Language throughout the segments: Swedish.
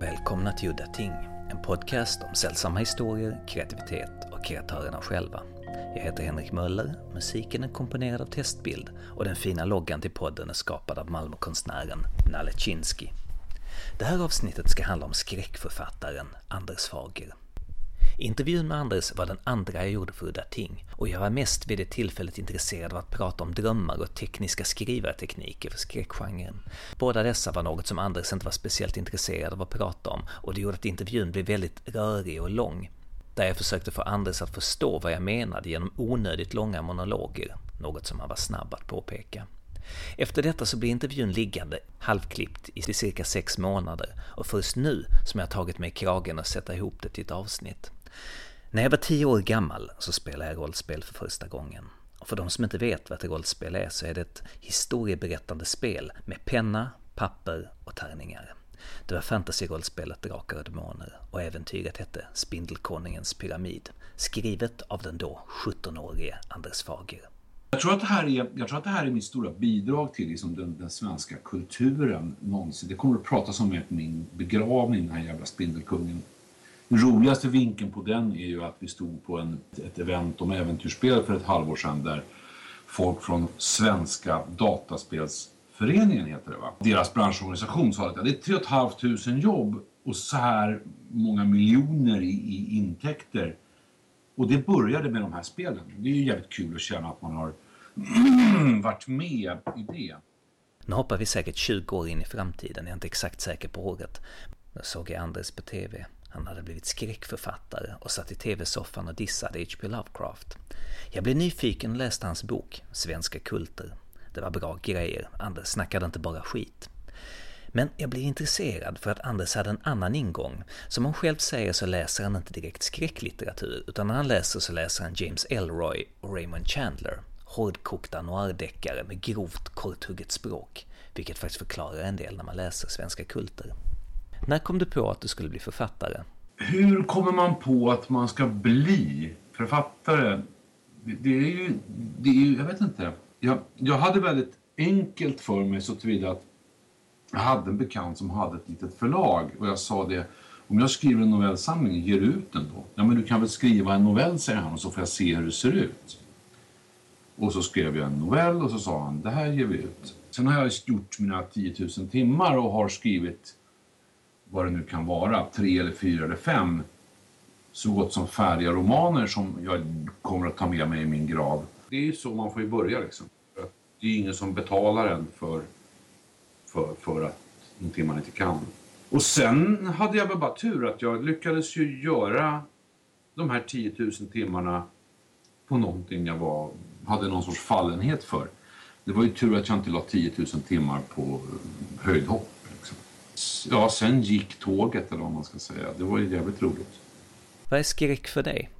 Välkomna till Udda Ting, en podcast om sällsamma historier, kreativitet och kreatörerna själva. Jag heter Henrik Möller, musiken är komponerad av Testbild och den fina loggan till podden är skapad av Malmökonstnären Nalle Chinsky. Det här avsnittet ska handla om skräckförfattaren Anders Fager. Intervjun med Anders var den andra jag gjorde för Udda Ting och jag var mest vid det tillfället intresserad av att prata om drömmar och tekniska skrivartekniker för skräckgenren. Båda dessa var något som Anders inte var speciellt intresserad av att prata om och det gjorde att intervjun blev väldigt rörig och lång. Där jag försökte få Anders att förstå vad jag menade genom onödigt långa monologer, något som han var snabb att påpeka. Efter detta så blir intervjun liggande, halvklippt, i cirka sex månader och först nu som jag tagit mig i kragen och sätta ihop det till ett avsnitt. När jag var tio år gammal så spelade jag rollspel för första gången. Och för de som inte vet vad ett rollspel är så är det ett historieberättande spel med penna, papper och tärningar. Det var fantasyrollspelet Drakar och Demoner och äventyret hette Spindelkonungens pyramid, skrivet av den då 17-årige Anders Fager. Jag tror, att det här är, jag tror att det här är mitt stora bidrag till liksom den, den svenska kulturen någonsin. Det kommer att pratas om med min begravning, den här jävla Spindelkungen. Den roligaste vinkeln på den är ju att vi stod på en, ett event om äventyrsspel för ett halvår sedan där folk från Svenska dataspelsföreningen heter det va? Deras branschorganisation sa att det är 3 500 jobb och så här många miljoner i, i intäkter. Och det började med de här spelen. Det är ju jävligt kul att känna att man har varit med i det. Nu hoppar vi säkert 20 år in i framtiden, jag är inte exakt säker på året. Det såg jag Anders på TV. Han hade blivit skräckförfattare och satt i tv-soffan och dissade H.P. Lovecraft. Jag blev nyfiken och läste hans bok, Svenska kulter. Det var bra grejer, Anders snackade inte bara skit. Men jag blev intresserad för att Anders hade en annan ingång. Som han själv säger så läser han inte direkt skräcklitteratur, utan när han läser så läser han James Elroy och Raymond Chandler. Hårdkokta noirdeckare med grovt korthugget språk, vilket faktiskt förklarar en del när man läser svenska kulter. När kom du på att du skulle bli författare? Hur kommer man på att man ska bli författare? Det är ju, det är ju jag vet inte. Jag, jag hade väldigt enkelt för mig så tillvida att jag hade en bekant som hade ett litet förlag och jag sa det om jag skriver en novellsamling, ger du ut den då? Ja men du kan väl skriva en novell säger han och så får jag se hur det ser ut. Och så skrev jag en novell och så sa han det här ger vi ut. Sen har jag gjort mina 10 000 timmar och har skrivit vad det nu kan vara, tre eller fyra eller fem så gott som färdiga romaner som jag kommer att ta med mig i min grav. Det är ju så man får ju börja liksom. Det är ingen som betalar en för, för, för att någonting man inte kan. Och sen hade jag väl bara tur att jag lyckades ju göra de här 10 000 timmarna på någonting jag var, hade någon sorts fallenhet för. Det var ju tur att jag inte la 10 000 timmar på eh, höjdhopp ja, sen gick tåget eller vad man ska säga. Det var ju jävligt roligt. Vad är skräck för dig?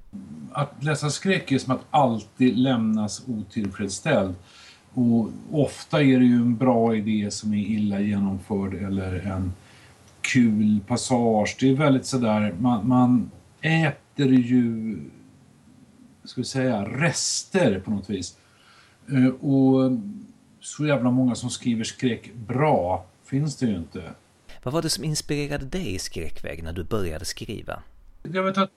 Att läsa skräck är som att alltid lämnas otillfredsställd. Och ofta är det ju en bra idé som är illa genomförd eller en kul passage. Det är väldigt sådär, man, man äter ju, ska vi säga, rester på något vis. Eh, och så jävla många som skriver skräck bra finns det ju inte. Vad var det som inspirerade dig i skräckväg när du började skriva? Jag vet att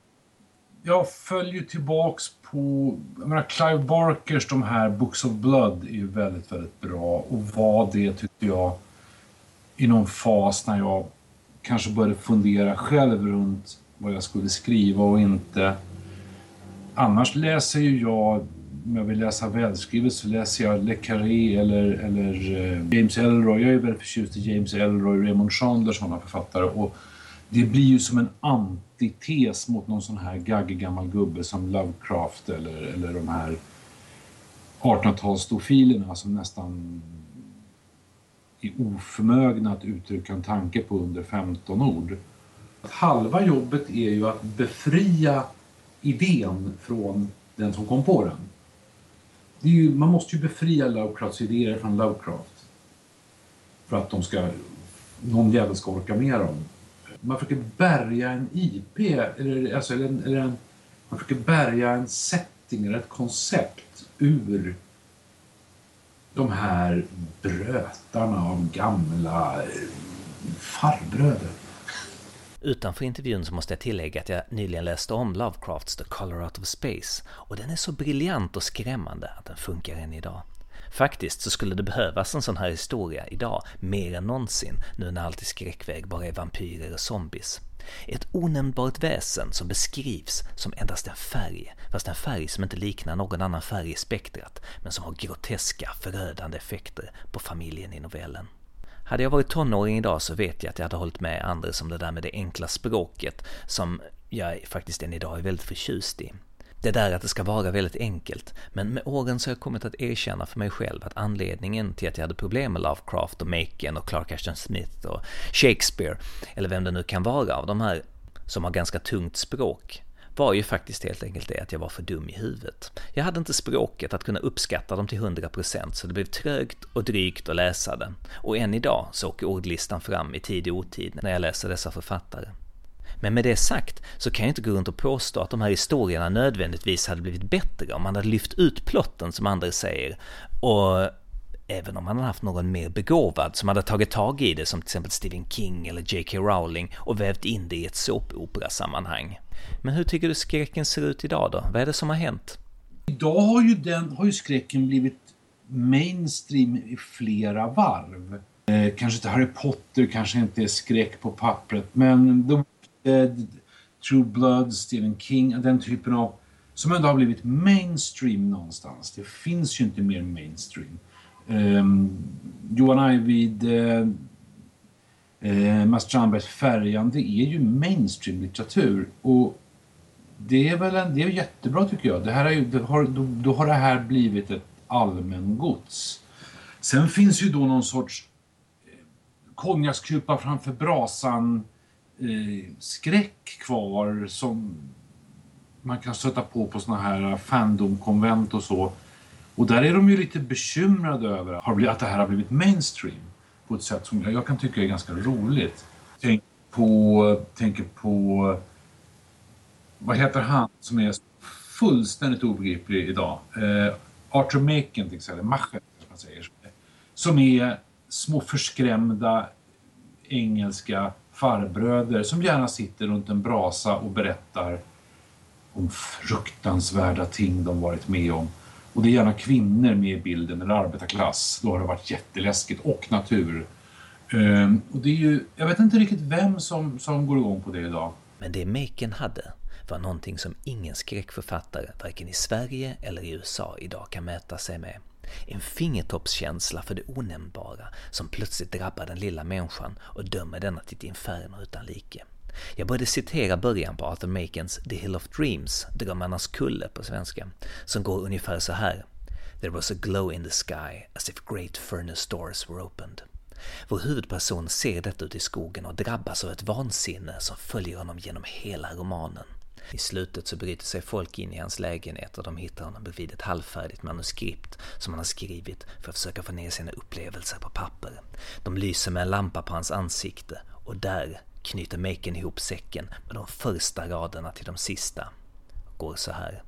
jag följer tillbaks på, jag menar Clive Barkers de här Books of Blood är ju väldigt, väldigt bra och var det tyckte jag i någon fas när jag kanske började fundera själv runt vad jag skulle skriva och inte. Annars läser ju jag om jag vill läsa välskrivet så läser jag Le Carré eller, eller eh, James Elroy. Jag är väldigt förtjust i James Elroy, Raymond Chandler, sådana författare. Och det blir ju som en antites mot någon sån här gaggig gammal gubbe som Lovecraft eller, eller de här 1800-talsstofilerna som nästan är oförmögna att uttrycka en tanke på under 15 ord. Halva jobbet är ju att befria idén från den som kom på den ju, man måste ju befria Lovecrafts idéer från Lovecraft. För att de ska, någon jävel ska orka med dem. Man försöker bärga en IP, eller, alltså, eller, eller en, man försöker bärga en setting eller ett koncept ur de här brötarna av gamla farbröder. Utanför intervjun så måste jag tillägga att jag nyligen läste om Lovecrafts The Color Out of Space och den är så briljant och skrämmande att den funkar än idag. Faktiskt så skulle det behövas en sån här historia idag, mer än någonsin, nu när allt i skräckväg bara är vampyrer och zombies. Ett onämnbart väsen som beskrivs som endast en färg, fast en färg som inte liknar någon annan färg i spektrat, men som har groteska, förödande effekter på familjen i novellen. Hade jag varit tonåring idag så vet jag att jag hade hållit med Anders om det där med det enkla språket som jag faktiskt än idag är väldigt förtjust i. Det där att det ska vara väldigt enkelt, men med åren så har jag kommit att erkänna för mig själv att anledningen till att jag hade problem med Lovecraft och Macon och Clark Ashton Smith och Shakespeare, eller vem det nu kan vara av de här som har ganska tungt språk, var ju faktiskt helt enkelt det att jag var för dum i huvudet. Jag hade inte språket att kunna uppskatta dem till 100% så det blev trögt och drygt att läsa det. Och än idag så åker ordlistan fram i tid och otid när jag läser dessa författare. Men med det sagt så kan jag inte gå runt och påstå att de här historierna nödvändigtvis hade blivit bättre om man hade lyft ut plotten som andra säger och även om man hade haft någon mer begåvad som hade tagit tag i det som till exempel Stephen King eller J.K. Rowling och vävt in det i ett såpoperasammanhang. Men hur tycker du skräcken ser ut idag då? Vad är det som har hänt? Idag har ju, den, har ju skräcken blivit mainstream i flera varv. Eh, kanske inte Harry Potter, kanske inte är skräck på pappret, men The Dead, True Blood, Stephen King, den typen av som ändå har blivit mainstream någonstans. Det finns ju inte mer mainstream. Eh, Johan Ajvid, eh, eh, Mats Strandbergs Färjan, det är ju mainstream-litteratur. Och det är väl en, det är jättebra tycker jag. Det här är ju, det har, då, då har det här blivit ett allmängods. Sen finns ju då någon sorts eh, konjakskupa framför brasan eh, skräck kvar som man kan stöta på på såna här fandomkonvent och så. Och där är de ju lite bekymrade över att det här har blivit mainstream på ett sätt som jag kan tycka är ganska roligt. Tänk på, tänker på, vad heter han som är fullständigt obegriplig idag? Eh, Arthur Machen till exempel, Machen, man säger. Som är små förskrämda engelska farbröder som gärna sitter runt en brasa och berättar om fruktansvärda ting de varit med om. Och det är gärna kvinnor med i bilden, eller arbetarklass. Då har det varit jätteläskigt. Och natur. Um, och det är ju, jag vet inte riktigt vem som, som går igång på det idag. Men det Maken hade var någonting som ingen skräckförfattare, varken i Sverige eller i USA, idag kan mäta sig med. En fingertoppskänsla för det onämnbara som plötsligt drabbar den lilla människan och dömer denna till ett inferno utan like. Jag började citera början på Arthur Makens The Hill of Dreams, Drömmarnas kulle på svenska, som går ungefär så här. There was a glow in the sky as if great furnace doors were opened. Vår huvudperson ser detta ute i skogen och drabbas av ett vansinne som följer honom genom hela romanen. I slutet så bryter sig folk in i hans lägenhet och de hittar honom bredvid ett halvfärdigt manuskript som han har skrivit för att försöka få ner sina upplevelser på papper. De lyser med en lampa på hans ansikte och där knyter Maken ihop säcken med de första raderna till de sista. Går så här.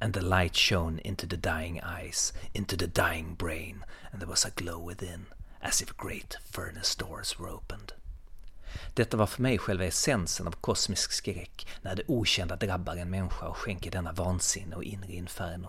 And the light shone into the dying eyes, into the dying brain, and there was a glow within, as if great furnace doors were opened. Detta var för mig själva essensen av kosmisk skräck, när det okända drabbar en människa och skänker denna vansinne och inre inferno.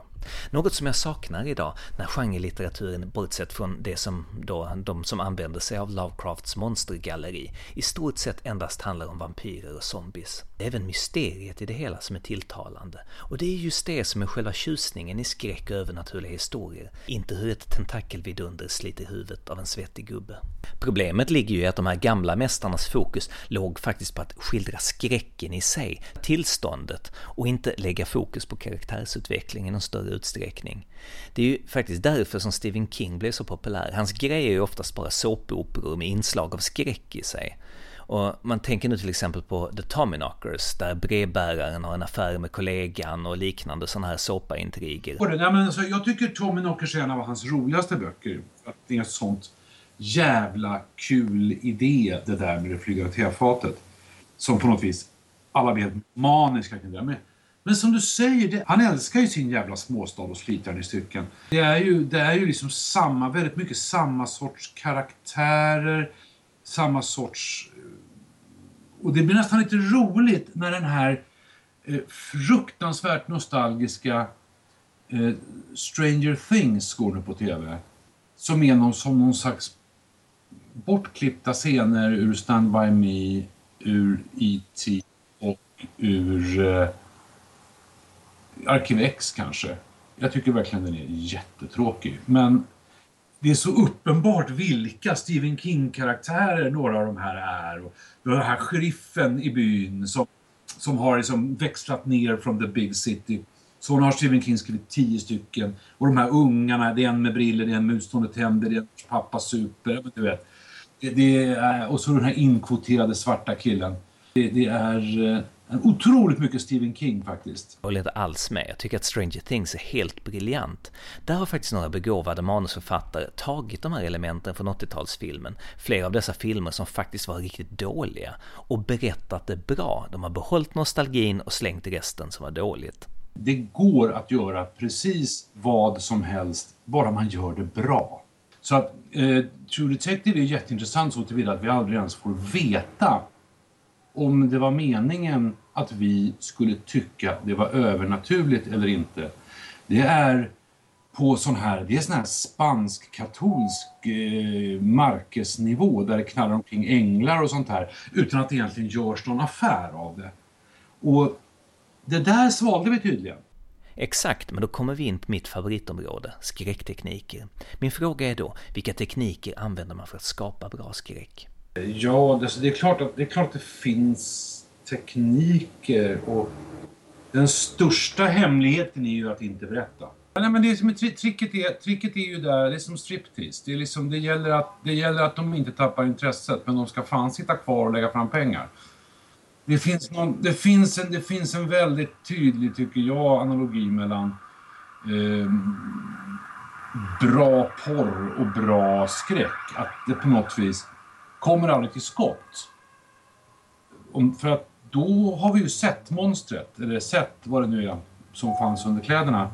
Något som jag saknar idag när genrelitteraturen, bortsett från det som då de som använder sig av Lovecrafts monstergalleri, i stort sett endast handlar om vampyrer och zombies. Det är även mysteriet i det hela som är tilltalande. Och det är just det som är själva tjusningen i skräck och övernaturliga historier, inte hur ett tentakelvidunder sliter huvudet av en svettig gubbe. Problemet ligger ju i att de här gamla mästarnas fokus låg faktiskt på att skildra skräcken i sig, tillståndet, och inte lägga fokus på karaktärsutveckling i någon större utsträckning. Det är ju faktiskt därför som Stephen King blev så populär. Hans grej är ju oftast bara såpoperor med inslag av skräck i sig. Och man tänker nu till exempel på The Tommyknockers där brevbäraren har en affär med kollegan och liknande sådana här såpaintriger. Nej, men alltså, jag tycker Tommyknockers är en av hans roligaste böcker. Att det är sånt jävla kul idé det där med det flygande tefatet. Som på något vis alla blir helt maniska kring det. Men, men som du säger, det, han älskar ju sin jävla småstad och sliter den i stycken. Det är ju, det är ju liksom samma, väldigt mycket samma sorts karaktärer, samma sorts och det blir nästan lite roligt när den här eh, fruktansvärt nostalgiska eh, Stranger Things går nu på tv. Som är någon, som någon slags bortklippta scener ur Stand By Me, ur E.T. och ur eh, Arkiv X kanske. Jag tycker verkligen den är jättetråkig. Men det är så uppenbart vilka Stephen King-karaktärer några av de här är. Och den här sheriffen i byn som, som har liksom växlat ner från the big city. Så har Stephen King skrivit tio stycken. Och de här ungarna, det är en med briller, det är en med utstående tänder, det är en pappa super. Du vet. Det, är, och så den här inkvoterade svarta killen. Det, det är eh, Otroligt mycket Stephen King faktiskt. Jag håller inte alls med. Jag tycker att Stranger Things är helt briljant. Där har faktiskt några begåvade manusförfattare tagit de här elementen från 80-talsfilmen, flera av dessa filmer som faktiskt var riktigt dåliga, och berättat det bra. De har behållit nostalgin och slängt resten som var dåligt. Det går att göra precis vad som helst, bara man gör det bra. Så att eh, True Detective är jätteintressant så tillvida att vi aldrig ens får veta om det var meningen att vi skulle tycka det var övernaturligt eller inte. Det är på sån här, det är sån här spansk-katolsk eh, markesnivå där det knallar omkring änglar och sånt här utan att det egentligen görs någon affär av det. Och det där svalde vi tydligen. Exakt, men då kommer vi in på mitt favoritområde, skräcktekniker. Min fråga är då, vilka tekniker använder man för att skapa bra skräck? Ja, alltså, det, är klart att, det är klart att det finns tekniker och den största hemligheten är ju att inte berätta. Nej, men det som är tricket, är, tricket är ju där, det är som striptease. Det, är liksom, det, gäller att, det gäller att de inte tappar intresset, men de ska fan sitta kvar och lägga fram pengar. Det finns, någon, det finns, en, det finns en väldigt tydlig, tycker jag, analogi mellan eh, bra porr och bra skräck. Att det på något vis kommer aldrig till skott. Om, för att då har vi ju sett monstret, eller sett vad det nu är som fanns under kläderna.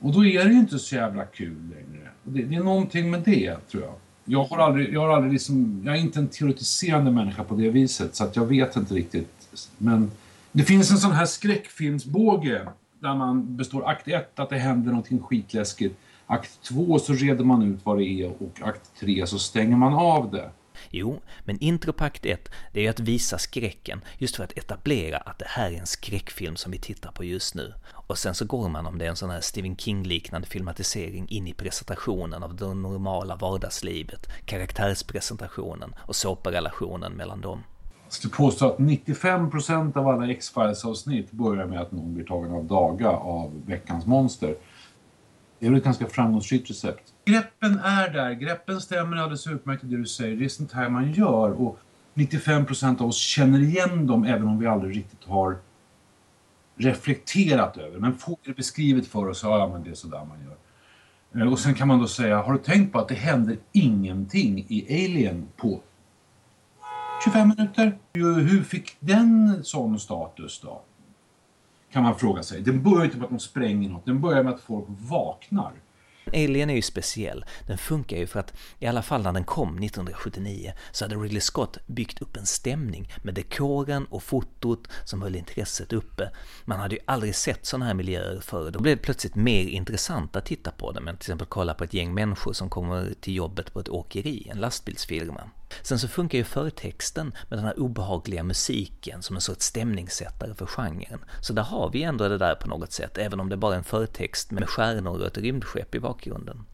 Och då är det ju inte så jävla kul längre. Det, det, är någonting med det, tror jag. Jag har aldrig, jag har aldrig liksom, jag är inte en teoretiserande människa på det viset, så att jag vet inte riktigt. Men det finns en sån här skräckfilmsbåge där man består akt 1 att det händer någonting skitläskigt. Akt 2 så reder man ut vad det är och akt 3 så stänger man av det. Jo, men intropakt 1, det är att visa skräcken, just för att etablera att det här är en skräckfilm som vi tittar på just nu. Och sen så går man, om det är en sån här Stephen King-liknande filmatisering, in i presentationen av det normala vardagslivet, karaktärspresentationen och såparelationen mellan dem. Jag skulle påstå att 95% av alla X-Files-avsnitt börjar med att någon blir tagen av daga av veckans monster. Det är väl ett ganska framgångsrikt recept. Greppen är där, greppen stämmer alldeles utmärkt i det du säger. Det är sånt här man gör och 95% av oss känner igen dem även om vi aldrig riktigt har reflekterat över. Men får det beskrivet för oss, ja men det är sådär man gör. Eh, och sen kan man då säga, har du tänkt på att det händer ingenting i Alien på 25 minuter? Hur fick den sån status då? Kan man fråga sig. Den börjar inte typ med att de spränger något, den börjar med att folk vaknar. Alien är ju speciell. Den funkar ju för att, i alla fall när den kom 1979, så hade Ridley Scott byggt upp en stämning med dekoren och fotot som höll intresset uppe. Man hade ju aldrig sett sådana här miljöer förr. Då blev det plötsligt mer intressant att titta på dem än till exempel kolla på ett gäng människor som kommer till jobbet på ett åkeri, en lastbilsfirma. Sen så funkar ju förtexten med den här obehagliga musiken som en sorts stämningssättare för genren. Så där har vi ändå det där på något sätt, även om det bara är en förtext med stjärnor och ett rymdskepp i bakgrunden.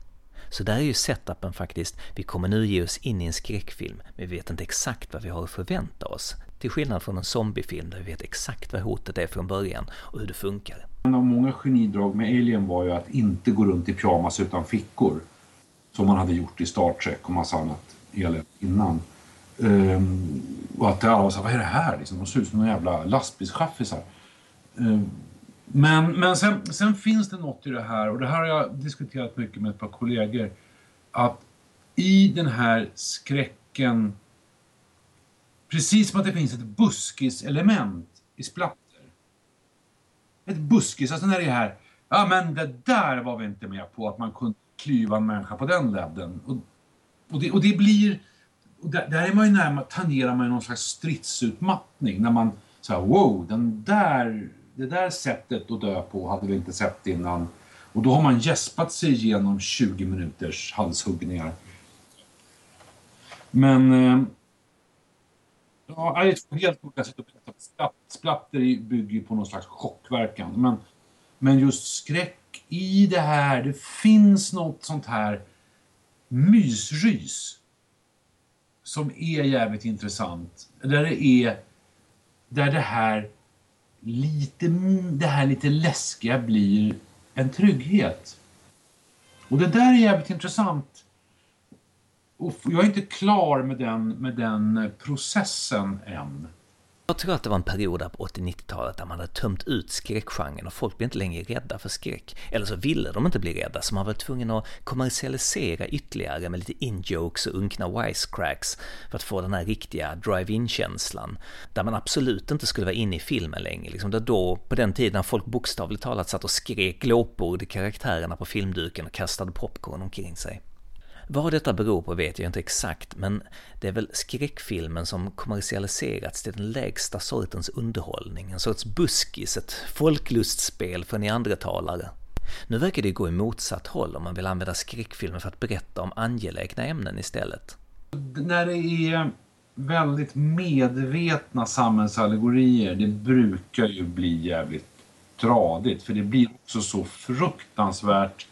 Så där är ju setupen faktiskt, vi kommer nu ge oss in i en skräckfilm, men vi vet inte exakt vad vi har att förvänta oss. Till skillnad från en zombiefilm där vi vet exakt vad hotet är från början och hur det funkar. En av många genidrag med Alien var ju att inte gå runt i pyjamas utan fickor. Som man hade gjort i Star Trek och massa annat elen innan. Um, och att alla var så vad är det här? Liksom, de ser ut som några jävla lastbilschaffisar. Um, men men sen, sen finns det något i det här, och det här har jag diskuterat mycket med ett par kollegor. Att i den här skräcken, precis som att det finns ett buskiselement i splatter. Ett buskis, alltså när det är här, ja men det där var vi inte med på, att man kunde klyva en människa på den ledden. Och och det, och det blir... och där, där är man ju närmare, tangerar man ju någon slags stridsutmattning när man säger wow, den där, det där sättet att dö på hade vi inte sett innan. Och då har man gäspat sig igenom 20 minuters halshuggningar. Men... Eh, ja, det är två helt olika sätt att berätta. Splatter bygger ju på någon slags chockverkan. Men, men just skräck i det här, det finns något sånt här mysrys som är jävligt intressant. Där det är där det här lite, det här lite läskiga blir en trygghet. Och det där är jävligt intressant. Och jag är inte klar med den, med den processen än. Jag tror att det var en period där på 80-90-talet där man hade tömt ut skräckgenren och folk blev inte längre rädda för skräck. Eller så ville de inte bli rädda så man var tvungen att kommersialisera ytterligare med lite in-jokes och unkna wisecracks för att få den här riktiga drive-in-känslan. Där man absolut inte skulle vara inne i filmen längre. Liksom det då, på den tiden när folk bokstavligt talat satt och skrek glåpord i karaktärerna på filmduken och kastade popcorn omkring sig. Vad detta beror på vet jag inte exakt, men det är väl skräckfilmen som kommersialiserats till den lägsta sortens underhållning, en sorts buskis, ett folklustspel för neandertalare. Nu verkar det gå i motsatt håll om man vill använda skräckfilmer för att berätta om angelägna ämnen istället. När det är väldigt medvetna samhällsallegorier, det brukar ju bli jävligt tradigt, för det blir också så fruktansvärt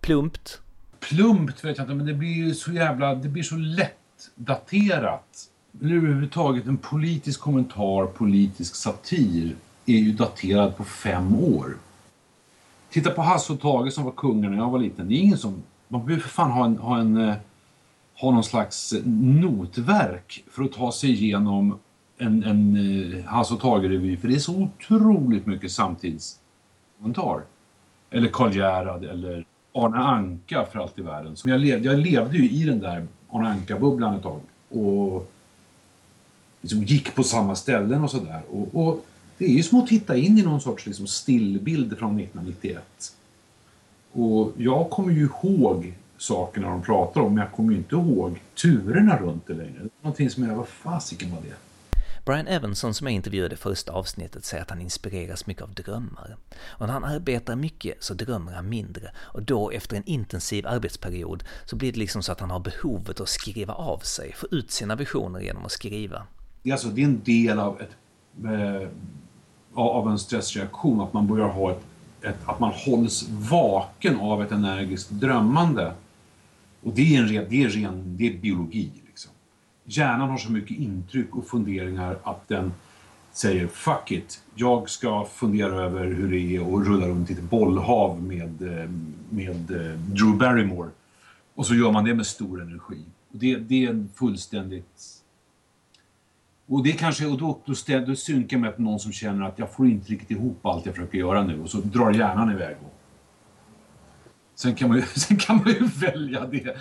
plumpt plumpt vet jag inte, men det blir ju så jävla, det blir så lätt daterat. Eller överhuvudtaget en politisk kommentar, politisk satir är ju daterad på fem år. Titta på Hasse och Tage som var kungar när jag var liten. Det är ingen som, man behöver för fan ha en, ha en eh, ha någon slags eh, notverk för att ta sig igenom en, en eh, Hasse och Tage-revy för det är så otroligt mycket samtidskommentar. Eller Karl Gerhard eller Arne Anka för allt i världen. Så jag, levde, jag levde ju i den där Arne Anka-bubblan ett tag. Och liksom gick på samma ställen och sådär. Och, och, det är ju som att titta in i någon sorts liksom stillbild från 1991. Och jag kommer ju ihåg sakerna de pratar om, men jag kommer ju inte ihåg turerna runt det längre. Någonting som jag, vad fasiken var det? Brian Evanson som jag intervjuade i första avsnittet säger att han inspireras mycket av drömmar. Och när han arbetar mycket så drömmer han mindre och då efter en intensiv arbetsperiod så blir det liksom så att han har behovet att skriva av sig, få ut sina visioner genom att skriva. Det är, alltså, det är en del av, ett, eh, av en stressreaktion att man börjar ha ett, ett, att man hålls vaken av ett energiskt drömmande. Och det är, en, det är, ren, det är biologi hjärnan har så mycket intryck och funderingar att den säger fuck it, jag ska fundera över hur det är att rulla runt i ett bollhav med, eh, med eh, Drew Barrymore. Och så gör man det med stor energi. Och det, det är en fullständigt... Och det kanske, och då, då, då synkar jag med någon som känner att jag får inte riktigt ihop allt jag försöker göra nu och så drar hjärnan iväg. Och Sen kan, man ju, sen kan man ju välja det,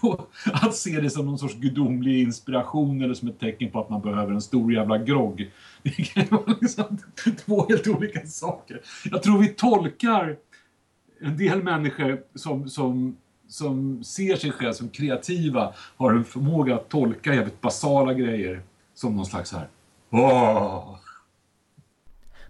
på, att se det som någon sorts gudomlig inspiration eller som ett tecken på att man behöver en stor jävla grogg. Det kan ju vara liksom två helt olika saker. Jag tror vi tolkar en del människor som, som, som ser sig själva som kreativa har en förmåga att tolka jävligt basala grejer som någon slags här Åh!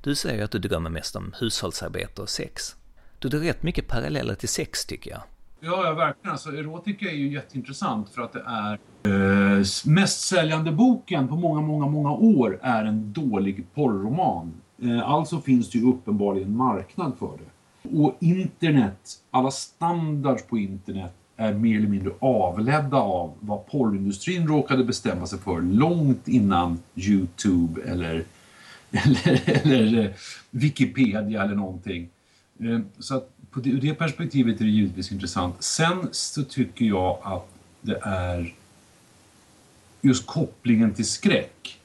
Du säger att du drömmer mest om hushållsarbete och sex. Du drar rätt mycket paralleller till sex tycker jag. Ja, ja verkligen. Alltså, erotika är ju jätteintressant för att det är eh, mest säljande boken på många, många, många år är en dålig porrroman. Eh, alltså finns det ju uppenbarligen marknad för det. Och internet, alla standards på internet är mer eller mindre avledda av vad porrindustrin råkade bestämma sig för långt innan Youtube eller, eller, eller eh, Wikipedia eller någonting. Eh, så att på det, ur det perspektivet är det givetvis intressant. Sen så tycker jag att det är just kopplingen till skräck.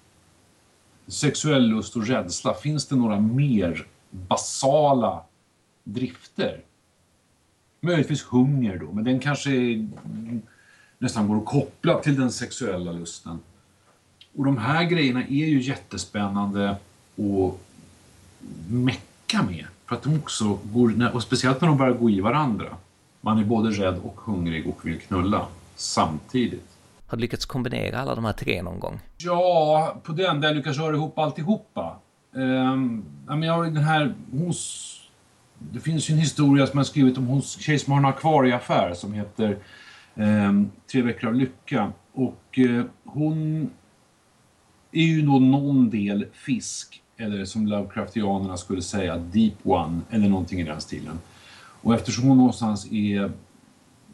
Sexuell lust och rädsla. Finns det några mer basala drifter? Möjligtvis hunger då, men den kanske är, nästan går att koppla till den sexuella lusten. Och de här grejerna är ju jättespännande att mecka med. För att de också går, och speciellt när de börjar gå i varandra. Man är både rädd och hungrig och vill knulla samtidigt. Har du lyckats kombinera alla de här tre någon gång? Ja, på den där jag lyckas röra ihop alltihopa. Men jag har den här, hos, det finns ju en historia som jag skrivit om hos tjej som har en akvarieaffär som heter um, Tre veckor av lycka. Och uh, hon är ju då någon del fisk, eller som Lovecraftianerna skulle säga, Deep One, eller någonting i den stilen. Och eftersom hon någonstans är,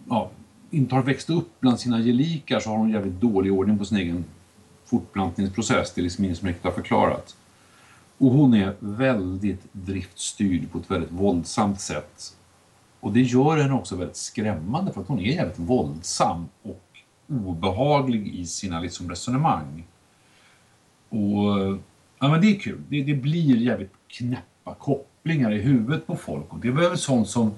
ja, inte har växt upp bland sina gelikar så har hon jävligt dålig ordning på sin egen fortplantningsprocess. Det är liksom ingen som riktigt har förklarat. Och hon är väldigt driftstyrd på ett väldigt våldsamt sätt. Och det gör henne också väldigt skrämmande för att hon är jävligt våldsam och obehaglig i sina liksom resonemang. Och ja, men det är kul. Det, det blir jävligt knäppa kopplingar i huvudet på folk. Och det är väl sånt som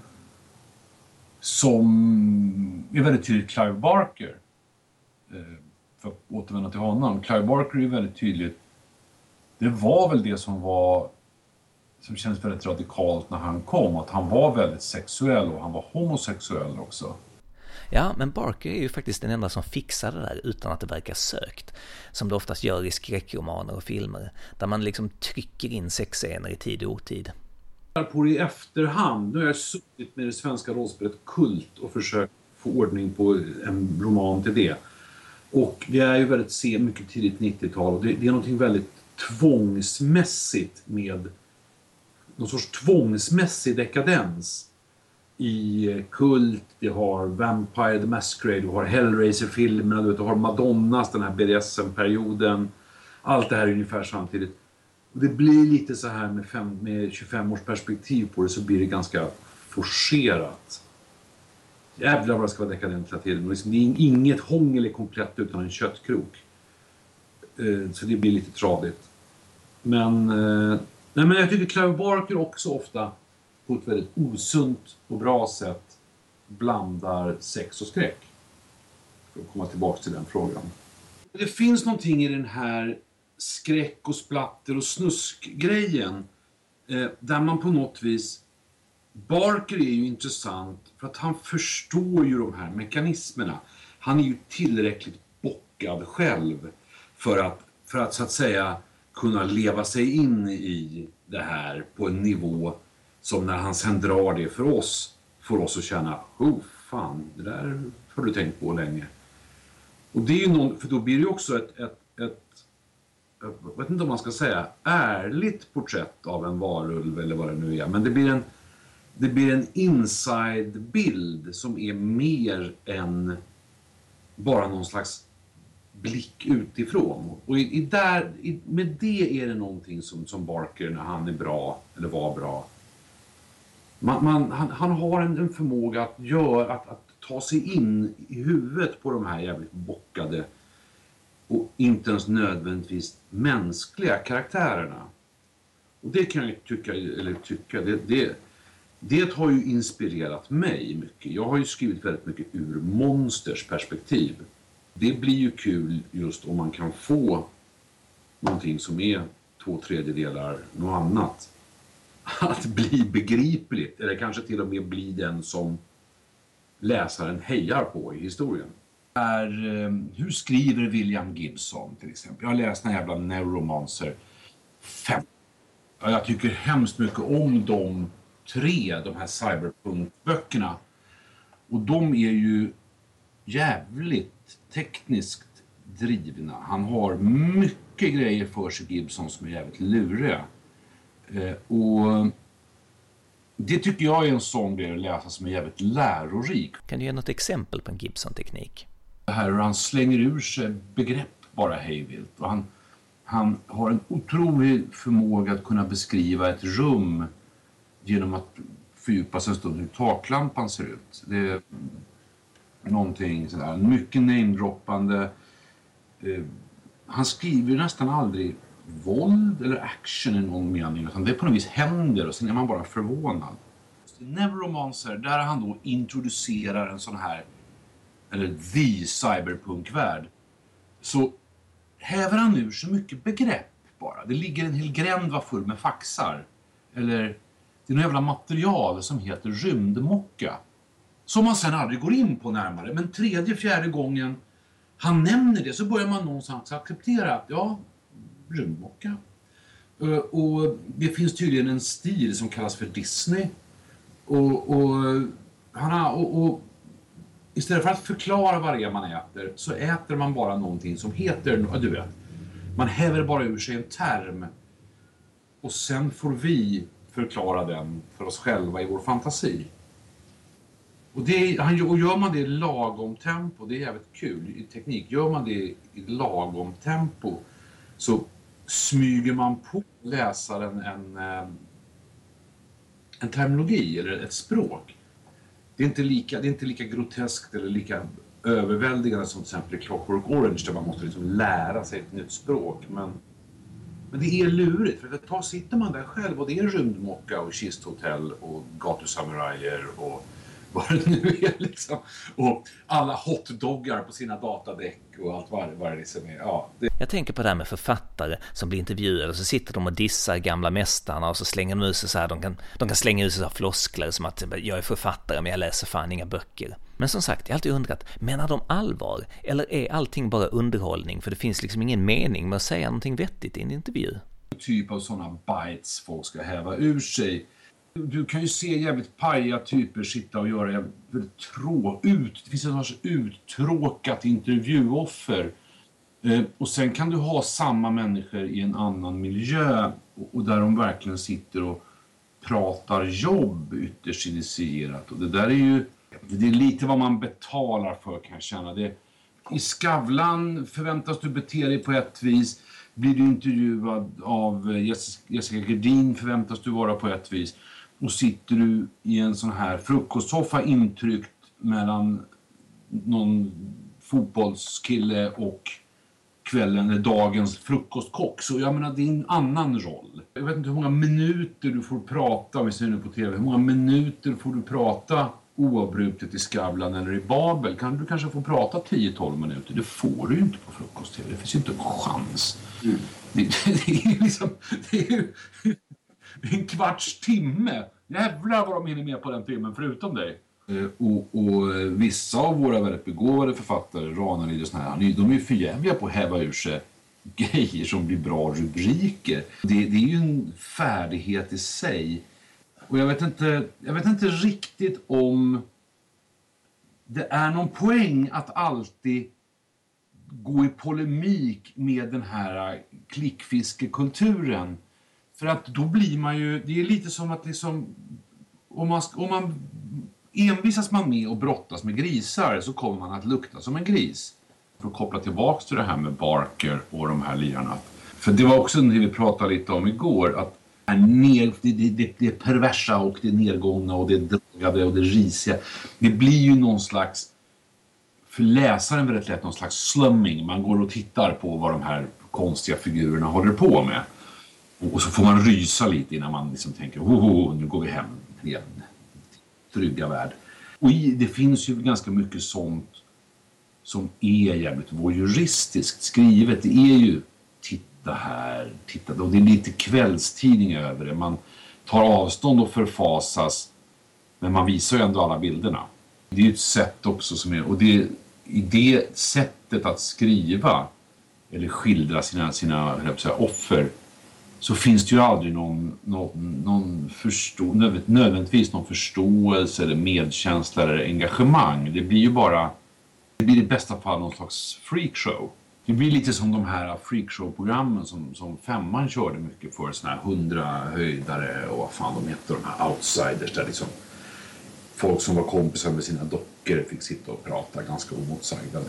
som är väldigt tydligt Clive Barker. Eh, för att återvända till honom. Clive Barker är väldigt tydligt. Det var väl det som var som kändes väldigt radikalt när han kom. Att han var väldigt sexuell och han var homosexuell också. Ja, men Barker är ju faktiskt den enda som fixar det där utan att det verkar sökt. Som det oftast gör i skräckromaner och filmer. Där man liksom trycker in sexscener i tid och otid. På det i efterhand. Nu har jag suttit med det svenska rollspelet Kult och försökt få ordning på en roman till det. Och det är ju väldigt se mycket tidigt 90-tal och det, det är någonting väldigt tvångsmässigt med någon sorts tvångsmässig dekadens i Kult, vi har Vampire the Masquerade, du har Hellraiser-filmerna, du, du har Madonnas, den här BDSM-perioden. Allt det här är ungefär samtidigt. Och det blir lite så här med, fem, med 25 års perspektiv på det så blir det ganska forcerat. Jävlar vad det ska vara dekadent hela tiden. Liksom, det är inget hångel är komplett utan en köttkrok. Eh, så det blir lite tradigt. Men, eh, nej, men jag tycker Clive Barker också ofta på ett väldigt osunt och bra sätt blandar sex och skräck. För att komma tillbaka till den frågan. Det finns någonting i den här skräck och splatter och snuskgrejen eh, där man på något vis Barker är ju intressant för att han förstår ju de här mekanismerna. Han är ju tillräckligt bockad själv för att, för att så att säga kunna leva sig in i det här på en nivå som när han sen drar det för oss får oss att känna, oh fan, det där har du tänkt på länge. Och det är ju någon, för då blir det ju också ett, ett, ett jag vet inte om man ska säga ärligt porträtt av en varulv eller vad det nu är, men det blir en, det blir en inside-bild som är mer än bara någon slags blick utifrån. Och i, i där, i, med det är det någonting som, som Barker, när han är bra, eller var bra, man, man, han, han, har en, en, förmåga att, göra, att, att ta sig in i huvudet på de här jävligt bockade och inte ens nödvändigtvis mänskliga karaktärerna. Och det kan jag tycka, eller tycka, det, det, det har ju inspirerat mig mycket. Jag har ju skrivit väldigt mycket ur monsters perspektiv. Det blir ju kul just om man kan få någonting som är två tredjedelar något annat att bli begripligt eller kanske till och med bli den som läsaren hejar på i historien. Är, eh, hur skriver William Gibson till exempel? Jag har läst den jävla Neuromancer 5. Jag tycker hemskt mycket om de tre, de här cyberpunk-böckerna. Och de är ju jävligt tekniskt drivna. Han har mycket grejer för sig, Gibson, som är jävligt luriga. Eh, och det tycker jag är en sån grej att läsa som är jävligt lärorik. Kan du ge något exempel på en Gibson-teknik? Det här hur han slänger ur sig begrepp bara hejvilt. Och han, han har en otrolig förmåga att kunna beskriva ett rum genom att fördjupa sig en stund hur taklampan ser ut. Det är någonting sådär, mycket namedroppande. Eh, han skriver nästan aldrig våld eller action i någon mening. Utan det på något vis händer och sen är man bara förvånad. Neuromancer, där han då introducerar en sån här, eller the cyberpunkvärld, så häver han ur så mycket begrepp bara. Det ligger en hel gränd var full med faxar. Eller det är något jävla material som heter rymdmocka. Som man sen aldrig går in på närmare. Men tredje, fjärde gången han nämner det så börjar man någonstans acceptera att ja, rymdmocka. Eh, och det finns tydligen en stil som kallas för Disney. Och, och, han har, och, och istället för att förklara vad det är man äter så äter man bara någonting som heter, du vet, man häver bara ur sig en term och sen får vi förklara den för oss själva i vår fantasi. Och, det, han, och gör man det i lagom tempo, det är jävligt kul i teknik, gör man det i lagom tempo så smyger man på läsaren en, eh, en terminologi eller ett språk. Det är, inte lika, det är inte lika groteskt eller lika överväldigande som till exempel i Clockwork Orange där man måste liksom lära sig ett nytt språk. Men, men det är lurigt för ett tag sitter man där själv och det är rymdmocka och kisthotell och gatusamurajer och vad det nu är liksom. Och alla hotdoggar på sina datadäck och allt vad, vad det liksom är. Ja, det... Jag tänker på det här med författare som blir intervjuade och så sitter de och dissar gamla mästarna och så slänger de ut sig så här, de kan, de kan slänga ut sig så här floskler som att jag är författare men jag läser fan inga böcker. Men som sagt, jag har alltid undrat, menar de allvar? Eller är allting bara underhållning? För det finns liksom ingen mening med att säga någonting vettigt i en intervju. Typ av sådana bites folk ska häva ur sig du kan ju se jävligt paja typer sitta och göra jävligt trå ut. Det finns en sorts uttråkat intervjuoffer. Eh, och sen kan du ha samma människor i en annan miljö och, och där de verkligen sitter och pratar jobb ytterst initierat. Och det där är ju det är lite vad man betalar för kan jag känna. Det, I Skavlan förväntas du bete dig på ett vis. Blir du intervjuad av eh, Jessica Gerdin förväntas du vara på ett vis och sitter du i en sån här frukostsoffa intryckt mellan någon fotbollskille och kvällen är dagens frukostkock. Så jag menar, det är en annan roll. Jag vet inte hur många minuter du får prata, om vi ser nu på TV, hur många minuter får du prata oavbrutet i Skavlan eller i Babel? Kan du kanske få prata 10-12 minuter? Det får du ju inte på frukost-TV. Det finns ju inte en chans. Mm. Det, det, det, är liksom... Det är ju, en kvarts timme. Jävlar vad de hinner med på den timmen förutom dig. Eh, och, och, eh, vissa av våra väldigt begåvade författare, Ranelid och såna här, de är ju förjävliga på att häva ur sig grejer som blir bra rubriker. Det, det, är ju en färdighet i sig. Och jag vet, inte, jag vet inte riktigt om det är någon poäng att alltid gå i polemik med den här klickfiskekulturen för att då blir man ju, det är lite som att liksom, om man, om man envisas man med att brottas med grisar så kommer man att lukta som en gris. För att koppla tillbaks till det här med Barker och de här lirarna. För det var också det vi pratade lite om igår, att ner, det, det, det perversa och det nedgångna och det drogade och det risiga. Det blir ju någon slags, för läsaren väldigt lätt någon slags slumming. Man går och tittar på vad de här konstiga figurerna håller på med. Och så får man rysa lite innan man liksom tänker oh, nu går vi hem igen. Trygga värld. Och det finns ju ganska mycket sånt som är jävligt voyeuristiskt skrivet. Det är ju titta här, titta och det är lite kvällstidning över det. Man tar avstånd och förfasas men man visar ju ändå alla bilderna. Det är ju ett sätt också som är, och det, i det sättet att skriva eller skildra sina, sina säga, offer så finns det ju aldrig någon, någon, någon förstå, nödvändigtvis någon förståelse eller medkänsla eller engagemang. Det blir ju bara, det blir i bästa fall någon slags freakshow. Det blir lite som de här freakshow-programmen som, som Femman körde mycket för, såna här hundra höjdare och vad fan de heter, de här outsiders där liksom folk som var kompisar med sina dockor fick sitta och prata ganska omotsagda.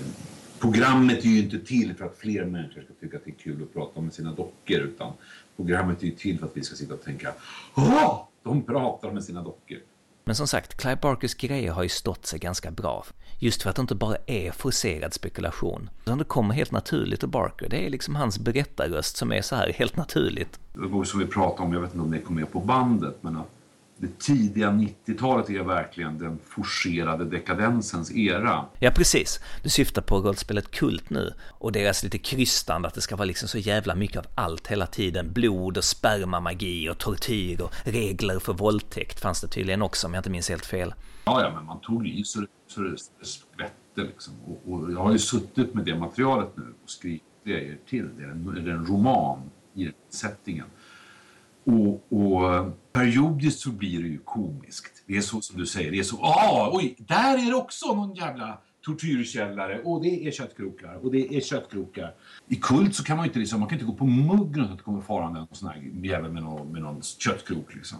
Programmet är ju inte till för att fler människor ska tycka att det är kul att prata med sina dockor utan Programmet är ju till för att vi ska sitta och tänka Åh, de pratar med sina dockor. Men som sagt, Clive Barkers grejer har ju stått sig ganska bra. Just för att det inte bara är forcerad spekulation. Utan det kommer helt naturligt ur Barker. Det är liksom hans berättarröst som är så här helt naturligt. Det var som vi pratade om, jag vet inte om det kom med på bandet, men att det tidiga 90-talet är verkligen den forcerade dekadensens era. Ja, precis. Du syftar på rollspelet Kult nu och deras lite krystande att det ska vara liksom så jävla mycket av allt hela tiden. Blod och spermamagi och tortyr och regler för våldtäkt fanns det tydligen också om jag inte minns helt fel. Ja, ja, men man tog i så, så det skvätte liksom. Och, och, jag har ju suttit med det materialet nu och skrivit grejer till det. Det är en roman i den settingen. Och, och periodiskt så blir det ju komiskt. Det är så som du säger, det är så, ah, oj, där är det också någon jävla tortyrkällare och det är köttkrokar och det är köttkrokar. I kult så kan man inte liksom, man kan inte gå på muggen att det kommer farande en sån här jävel med någon, med någon köttkrok liksom.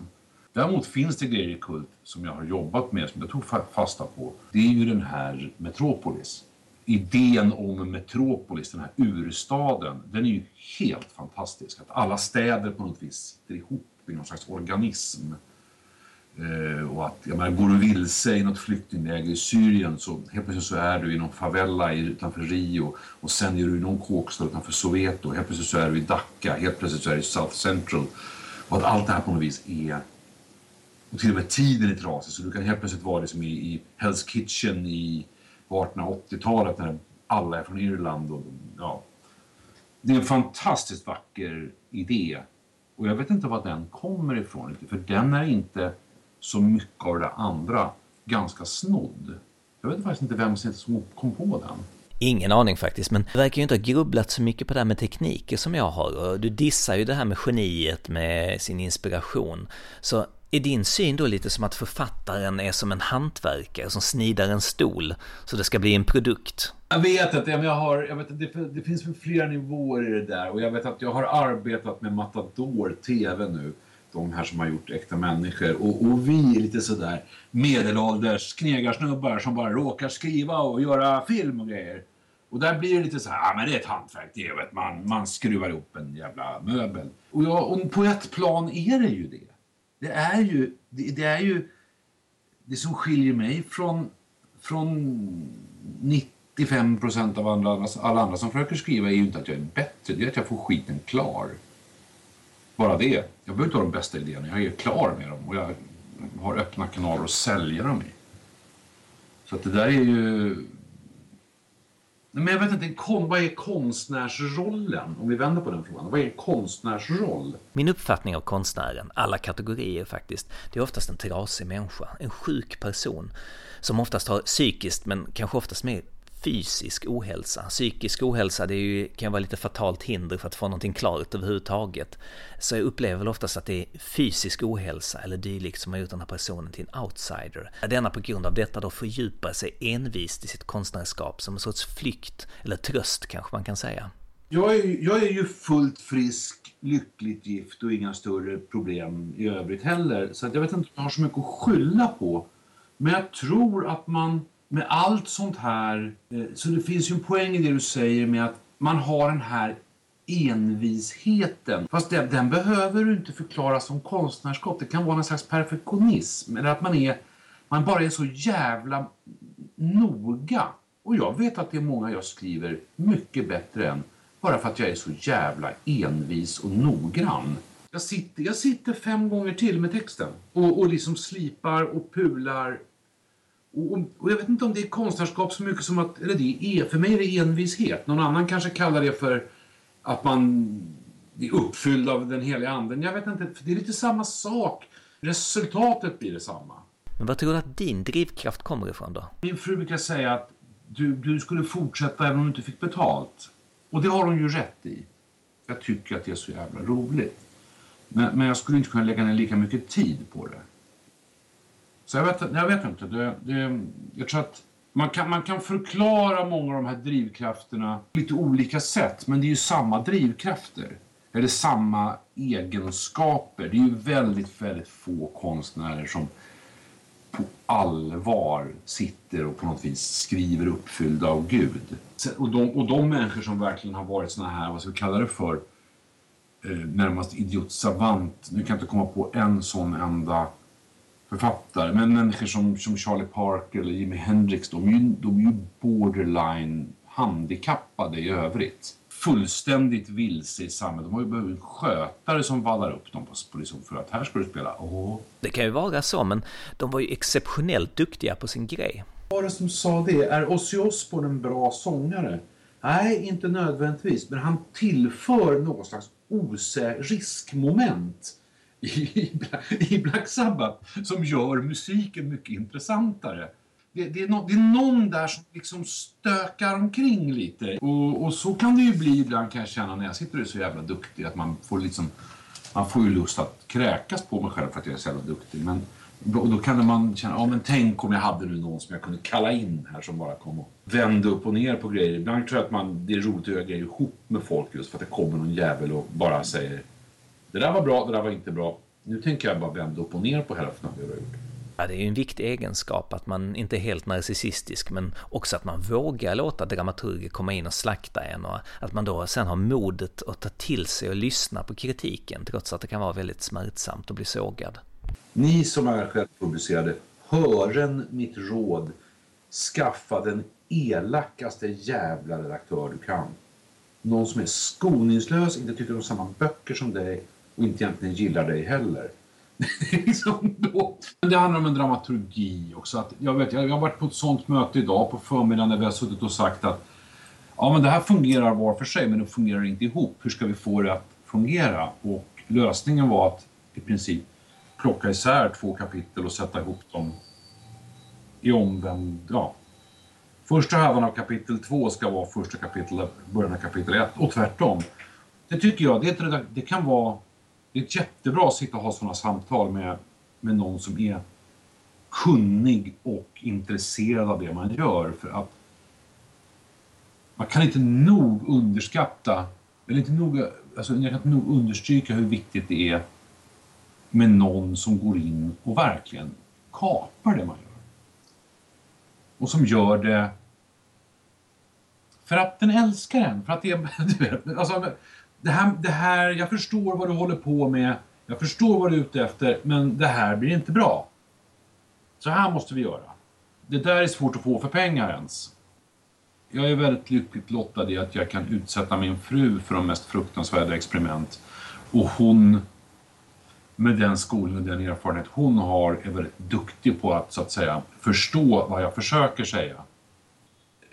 Däremot finns det grejer i kult som jag har jobbat med, som jag tog fasta på. Det är ju den här Metropolis. Idén om Metropolis, den här urstaden, den är ju helt fantastisk. Att alla städer på något vis sitter ihop i någon slags organism. Eh, och att, jag menar, går du vilse i något flyktingläger i Syrien så helt plötsligt så är du i någon favela utanför Rio och sen är du i någon kåkstad utanför Soweto. Helt plötsligt så är du i Dhaka, helt plötsligt så är du i South Central. Och att allt det här på något vis är och till och med tiden är trasig så du kan helt plötsligt vara liksom i, i Hell's Kitchen i på 1880-talet när alla är från Irland. Och, ja. Det är en fantastiskt vacker idé och jag vet inte var den kommer ifrån för den är inte så mycket av det andra ganska snodd. Jag vet faktiskt inte vem som kom på den. Ingen aning faktiskt, men du verkar ju inte ha grubblat så mycket på det här med tekniker som jag har. Och du dissar ju det här med geniet med sin inspiration. Så är din syn då lite som att författaren är som en hantverkare som snidar en stol så det ska bli en produkt? Jag vet att jag har, jag vet det, det finns flera nivåer i det där och jag vet att jag har arbetat med Matador TV nu de här som har gjort äkta människor. Och, och vi är lite sådär medelålders knegarsnubbar som bara råkar skriva och göra film och grejer. Och där blir det lite så här, ja men det är ett hantverk, det är vet man, man skruvar ihop en jävla möbel. Och, jag, och på ett plan är det ju det. Det är ju, det, det är ju, det som skiljer mig från, från 95 procent av alla, alla andra som försöker skriva är ju inte att jag är bättre, det är att jag får skiten klar. Bara det. Jag behöver inte ha de bästa idéerna, jag är klar med dem och jag har öppna kanaler att sälja dem i. Så att det där är ju... Men jag vet inte, vad är konstnärsrollen? Om vi vänder på den frågan. Vad är en konstnärsroll? Min uppfattning av konstnären, alla kategorier faktiskt, det är oftast en trasig människa. En sjuk person. Som oftast har psykiskt, men kanske oftast mer fysisk ohälsa. Psykisk ohälsa det är ju, kan vara lite fatalt hinder för att få någonting klart överhuvudtaget. Så jag upplever väl oftast att det är fysisk ohälsa eller dylikt som har gjort den här personen till en outsider. Denna på grund av detta då fördjupar sig envist i sitt konstnärskap som en sorts flykt, eller tröst kanske man kan säga. Jag är, jag är ju fullt frisk, lyckligt gift och inga större problem i övrigt heller. Så att jag vet inte om jag har så mycket att skylla på. Men jag tror att man med allt sånt här, eh, så det finns ju en poäng i det du säger med att man har den här envisheten. Fast den, den behöver du inte förklara som konstnärskap. Det kan vara en slags perfektionism. Eller att man, är, man bara är så jävla noga. Och jag vet att det är många jag skriver mycket bättre än bara för att jag är så jävla envis och noggrann. Jag sitter, jag sitter fem gånger till med texten och, och liksom slipar och pular och, och, jag vet inte om det är konstnärskap så mycket som att, eller det är, för mig är det envishet. Någon annan kanske kallar det för att man är uppfylld av den heliga anden. Jag vet inte, för det är lite samma sak. Resultatet blir detsamma. Men vad tror du att din drivkraft kommer ifrån då? Min fru brukar säga att du, du skulle fortsätta även om du inte fick betalt. Och det har hon ju rätt i. Jag tycker att det är så jävla roligt. Men, men jag skulle inte kunna lägga ner lika mycket tid på det. Så jag vet, jag vet inte. Det, det, jag tror att man kan, man kan förklara många av de här drivkrafterna på lite olika sätt, men det är ju samma drivkrafter. Eller samma egenskaper. Det är ju väldigt, väldigt få konstnärer som på allvar sitter och på något vis skriver uppfyllda av Gud. Och de, och de människor som verkligen har varit såna här, vad ska vi kalla det för, eh, närmast idiotsavant. Nu kan jag inte komma på en sån enda författare, men människor som, som Charlie Parker eller Jimi Hendrix, de är, ju, de är ju borderline handikappade i övrigt. fullständigt vilse i samhället. De har ju behövt en skötare som vallar upp dem på, på liksom för att här ska du spela. Åh. Det kan ju vara så, men de var ju exceptionellt duktiga på sin grej. Vad var det som sa det? Är Ozzy Osbourne en bra sångare? Nej, inte nödvändigtvis, men han tillför någon slags osä riskmoment i, i Black Sabbath som gör musiken mycket intressantare. Det, det, är no, det, är någon där som liksom stökar omkring lite. Och, och, så kan det ju bli ibland kan jag känna när jag sitter och är så jävla duktig att man får liksom man får ju lust att kräkas på mig själv för att jag är så jävla duktig. Men då, då kan man känna, ja men tänk om jag hade nu någon som jag kunde kalla in här som bara kom och vände upp och ner på grejer. Ibland tror jag att man, det är roligt att göra grejer ihop med folk just för att det kommer någon jävel och bara säger det där var bra, det där var inte bra. Nu tänker jag bara vända upp och ner på hälften av det jag har gjort. Ja, det är ju en viktig egenskap att man inte är helt narcissistisk men också att man vågar låta dramaturger komma in och slakta en och att man då sen har modet att ta till sig och lyssna på kritiken trots att det kan vara väldigt smärtsamt att bli sågad. Ni som är självpublicerade, hören mitt råd. Skaffa den elakaste jävla redaktör du kan. Någon som är skoningslös, inte tycker om samma böcker som dig och inte egentligen gillar dig heller. liksom då. Det handlar om en dramaturgi också. Att jag, vet, jag har varit på ett sånt möte idag på förmiddagen där vi har suttit och sagt att ja, men det här fungerar var för sig men det fungerar inte ihop. Hur ska vi få det att fungera? Och lösningen var att i princip plocka isär två kapitel och sätta ihop dem i omvänd... Ja. Första halvan av kapitel två ska vara första kapitlet, början av kapitel ett och tvärtom. Det tycker jag, det, det kan vara det är jättebra att sitta och ha sådana samtal med, med någon som är kunnig och intresserad av det man gör. För att man kan inte nog underskatta, eller inte nog, alltså jag kan inte nog understryka hur viktigt det är med någon som går in och verkligen kapar det man gör. Och som gör det för att den älskar en. För att det är, du vet, alltså, det här, det här, jag förstår vad du håller på med, jag förstår vad du är ute efter, men det här blir inte bra. Så här måste vi göra. Det där är svårt att få för pengar ens. Jag är väldigt lyckligt lottad i att jag kan utsätta min fru för de mest fruktansvärda experiment. Och hon, med den skolning och den erfarenhet hon har, är väldigt duktig på att så att säga förstå vad jag försöker säga.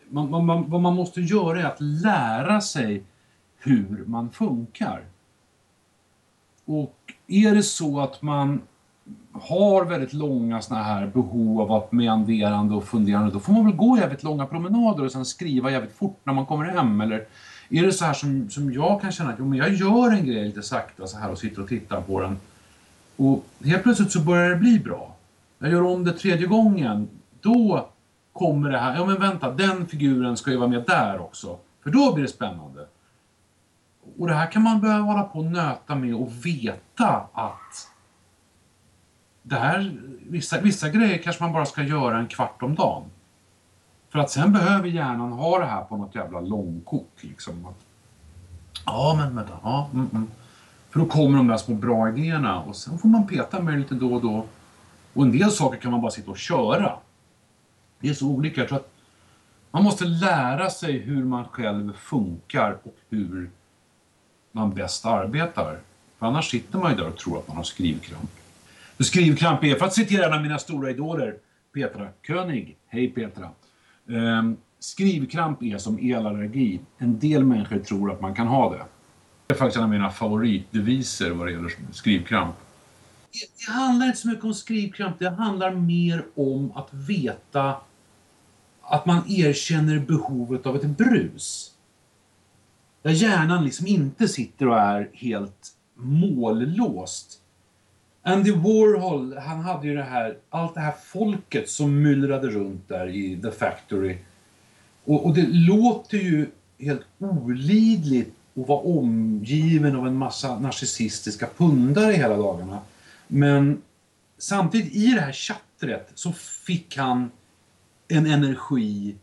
Man, man, vad man måste göra är att lära sig hur man funkar. Och är det så att man har väldigt långa såna här behov av att meanderande och funderande, då får man väl gå jävligt långa promenader och sen skriva jävligt fort när man kommer hem. Eller är det så här som, som jag kan känna att jo, men jag gör en grej lite sakta så här och sitter och tittar på den och helt plötsligt så börjar det bli bra. Jag gör om det tredje gången, då kommer det här, ja men vänta, den figuren ska ju vara med där också. För då blir det spännande. Och det här kan man behöva hålla på och nöta med och veta att det här, vissa, vissa grejer kanske man bara ska göra en kvart om dagen. För att sen behöver hjärnan ha det här på något jävla långkok. Liksom. Ja, men vänta. Ja, mm, mm. För då kommer de där små bra idéerna och sen får man peta med det lite då och då. Och en del saker kan man bara sitta och köra. Det är så olika. Jag tror att man måste lära sig hur man själv funkar och hur man bäst arbetar. För annars sitter man ju där och tror att man har skrivkramp. För skrivkramp är, för att citera en av mina stora idoler, Petra König. Hej Petra. Ehm, skrivkramp är som elallergi. En del människor tror att man kan ha det. Det är faktiskt en av mina favoritdeviser vad det gäller skrivkramp. Det handlar inte så mycket om skrivkramp, det handlar mer om att veta att man erkänner behovet av ett brus. Där hjärnan liksom inte sitter och är helt mållåst. Andy Warhol, han hade ju det här, allt det här folket som myllrade runt där i The Factory. Och, och det låter ju helt olidligt att vara omgiven av en massa narcissistiska pundare hela dagarna. Men samtidigt i det här chattret så fick han en energi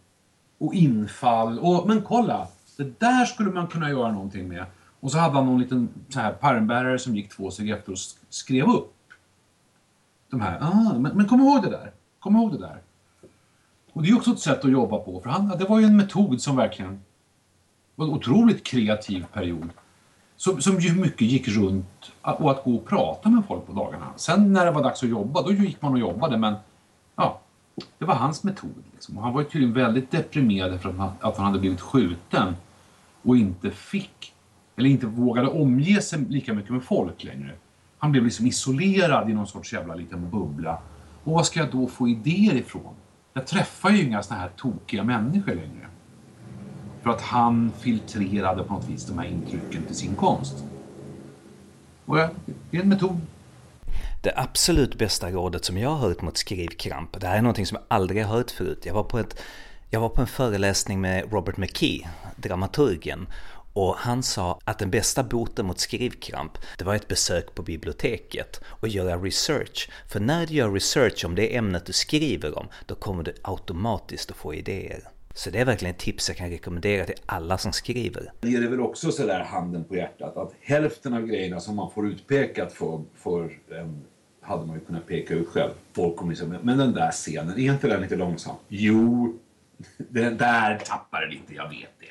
och infall. Och, men kolla, det där skulle man kunna göra någonting med. Och så hade han någon liten så här pärmbärare som gick två steg efter och skrev upp. De här, ah, men, men kom ihåg det där. Kom ihåg det där. Och det är också ett sätt att jobba på, för han, det var ju en metod som verkligen var en otroligt kreativ period. Som, som ju mycket gick runt och att gå och prata med folk på dagarna. Sen när det var dags att jobba, då gick man och jobbade men ja, det var hans metod. Liksom. Och han var ju tydligen väldigt deprimerad för att han, att han hade blivit skjuten och inte fick, eller inte vågade omge sig lika mycket med folk längre. Han blev liksom isolerad i någon sorts jävla liten bubbla. Och vad ska jag då få idéer ifrån? Jag träffar ju inga såna här tokiga människor längre. För att han filtrerade på något vis de här intrycken till sin konst. Och ja, det är en metod. Det absolut bästa rådet som jag har hört mot skrivkramp, det här är någonting som jag aldrig har hört förut. Jag var på, ett, jag var på en föreläsning med Robert McKee, dramaturgen, och han sa att den bästa boten mot skrivkramp, det var ett besök på biblioteket och göra research. För när du gör research om det ämnet du skriver om, då kommer du automatiskt att få idéer. Så det är verkligen ett tips jag kan rekommendera till alla som skriver. Det är väl också sådär handen på hjärtat att hälften av grejerna som man får utpekat för, för um, hade man ju kunnat peka ut själv. Folk kommer liksom, men den där scenen, är inte den lite långsam? Jo, den där tappar det lite, jag vet det.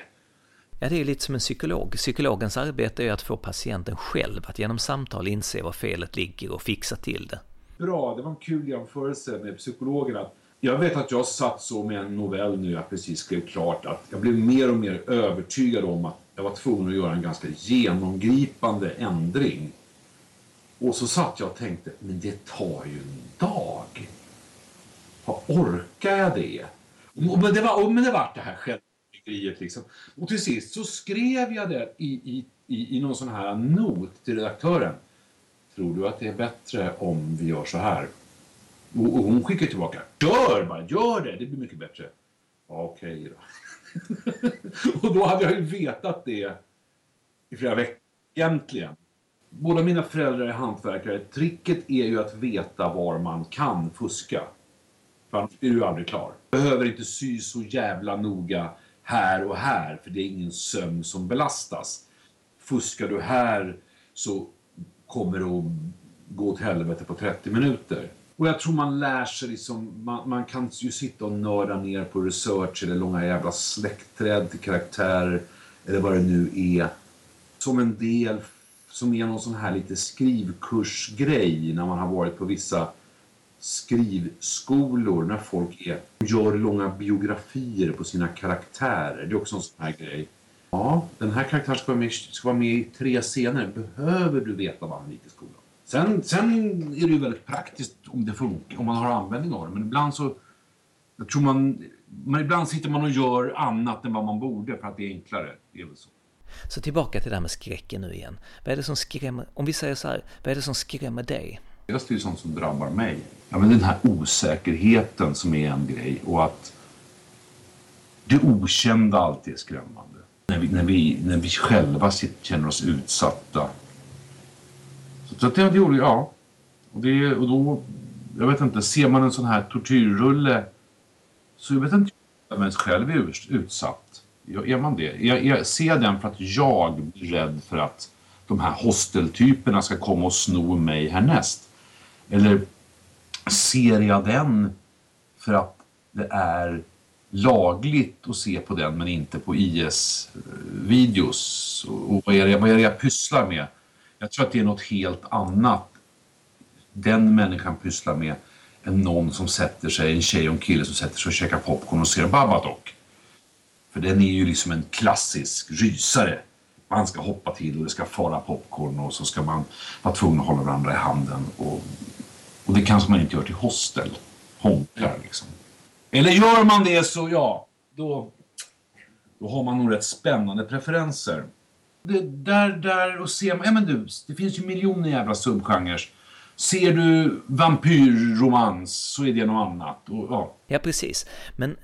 Ja, det är lite som en psykolog. Psykologens arbete är att få patienten själv att genom samtal inse var felet ligger och fixa till det. Bra, det var en kul jämförelse med psykologerna. Jag vet att jag satt så med en novell nu jag precis skrev klart att jag blev mer och mer övertygad om att jag var tvungen att göra en ganska genomgripande ändring. Och så satt jag och tänkte, men det tar ju en dag. Orkar jag det? Men det var, men det var det här självbygeriet liksom. Och till sist så skrev jag det i, i, i, i någon sån här not till redaktören. Tror du att det är bättre om vi gör så här? Och, och hon skickar tillbaka. Gör bara, gör det, det blir mycket bättre. Okej då. och då hade jag ju vetat det i flera veckor egentligen. Båda mina föräldrar är hantverkare. Tricket är ju att veta var man kan fuska. För annars blir du aldrig klar. Behöver inte sy så jävla noga här och här, för det är ingen söm som belastas. Fuskar du här så kommer det att gå åt helvete på 30 minuter. Och jag tror man lär sig liksom, man, man, kan ju sitta och nörda ner på research eller långa jävla släktträd till karaktärer eller vad det nu är. Som en del, som är någon sån här lite skrivkursgrej när man har varit på vissa skrivskolor när folk är, gör långa biografier på sina karaktärer. Det är också en sån här grej. Ja, den här karaktären ska vara med, ska vara med i tre scener. Behöver du veta vad han gick i skolan? Sen, sen är det ju väldigt praktiskt om det funkar, om man har användning av det. Men ibland så, jag tror man, men ibland sitter man och gör annat än vad man borde för att det är enklare. Det är väl så. Så tillbaka till det här med skräcken nu igen. Vad är det som skrämmer, om vi säger så här, vad är det som skrämmer dig? Det är sånt som drabbar mig. Ja, men den här osäkerheten som är en grej och att det okända alltid är skrämmande. När vi, när vi, när vi själva känner oss utsatta så att det gjorde ja. Och, det, och då, jag vet inte, ser man en sån här tortyrrulle så jag vet inte om ens själv är utsatt. Är man det? Jag, jag ser den för att jag blir rädd för att de här hosteltyperna ska komma och sno mig härnäst. Eller ser jag den för att det är lagligt att se på den men inte på IS-videos? Och vad är, det, vad är det jag pysslar med? Jag tror att det är något helt annat den människan pysslar med än någon som sätter sig, en tjej och en kille som sätter sig och käkar popcorn och ser Babadook. För den är ju liksom en klassisk rysare. Man ska hoppa till och det ska fara popcorn och så ska man vara tvungen att hålla varandra i handen. Och, och det kanske man inte gör till hostel. Honkar liksom. Eller gör man det så ja, då, då har man nog rätt spännande preferenser. Det, där, där och ser man, ja men du, det finns ju miljoner jävla subgenres. Ser du vampyrromans så är det något annat. Och, ja. ja, precis. Men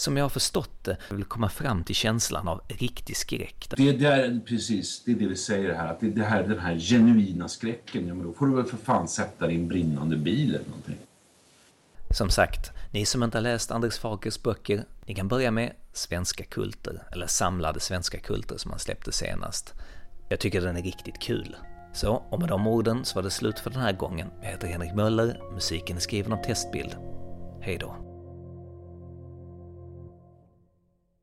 som jag har förstått det, vill komma fram till känslan av riktig skräck. Det är där, precis, det är det vi säger här, att det, det här, den här genuina skräcken, ja men då får du väl för fan sätta en brinnande bil eller någonting. Som sagt, ni som inte har läst Anders Fagers böcker, ni kan börja med Svenska kulter, eller Samlade svenska kulter som han släppte senast. Jag tycker den är riktigt kul. Så, och med de orden så var det slut för den här gången. Jag heter Henrik Möller, musiken är skriven av Testbild. Hej då.